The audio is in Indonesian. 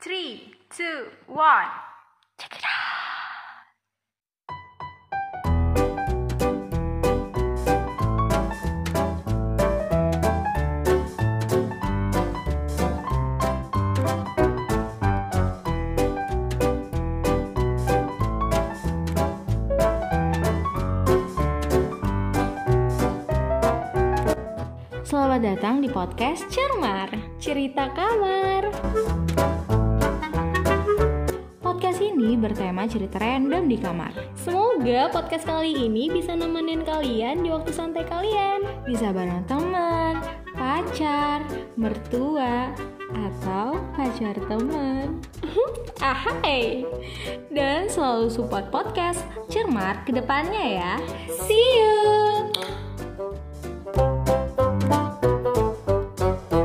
Three, two, one. Check it out. Selamat datang di podcast Cermar, cerita kamar. Podcast ini bertema cerita random di kamar. Semoga podcast kali ini bisa nemenin kalian di waktu santai kalian. Bisa bareng teman, pacar, mertua, atau pacar teman. Ahai. Dan selalu support podcast Cermat ke depannya ya. See you.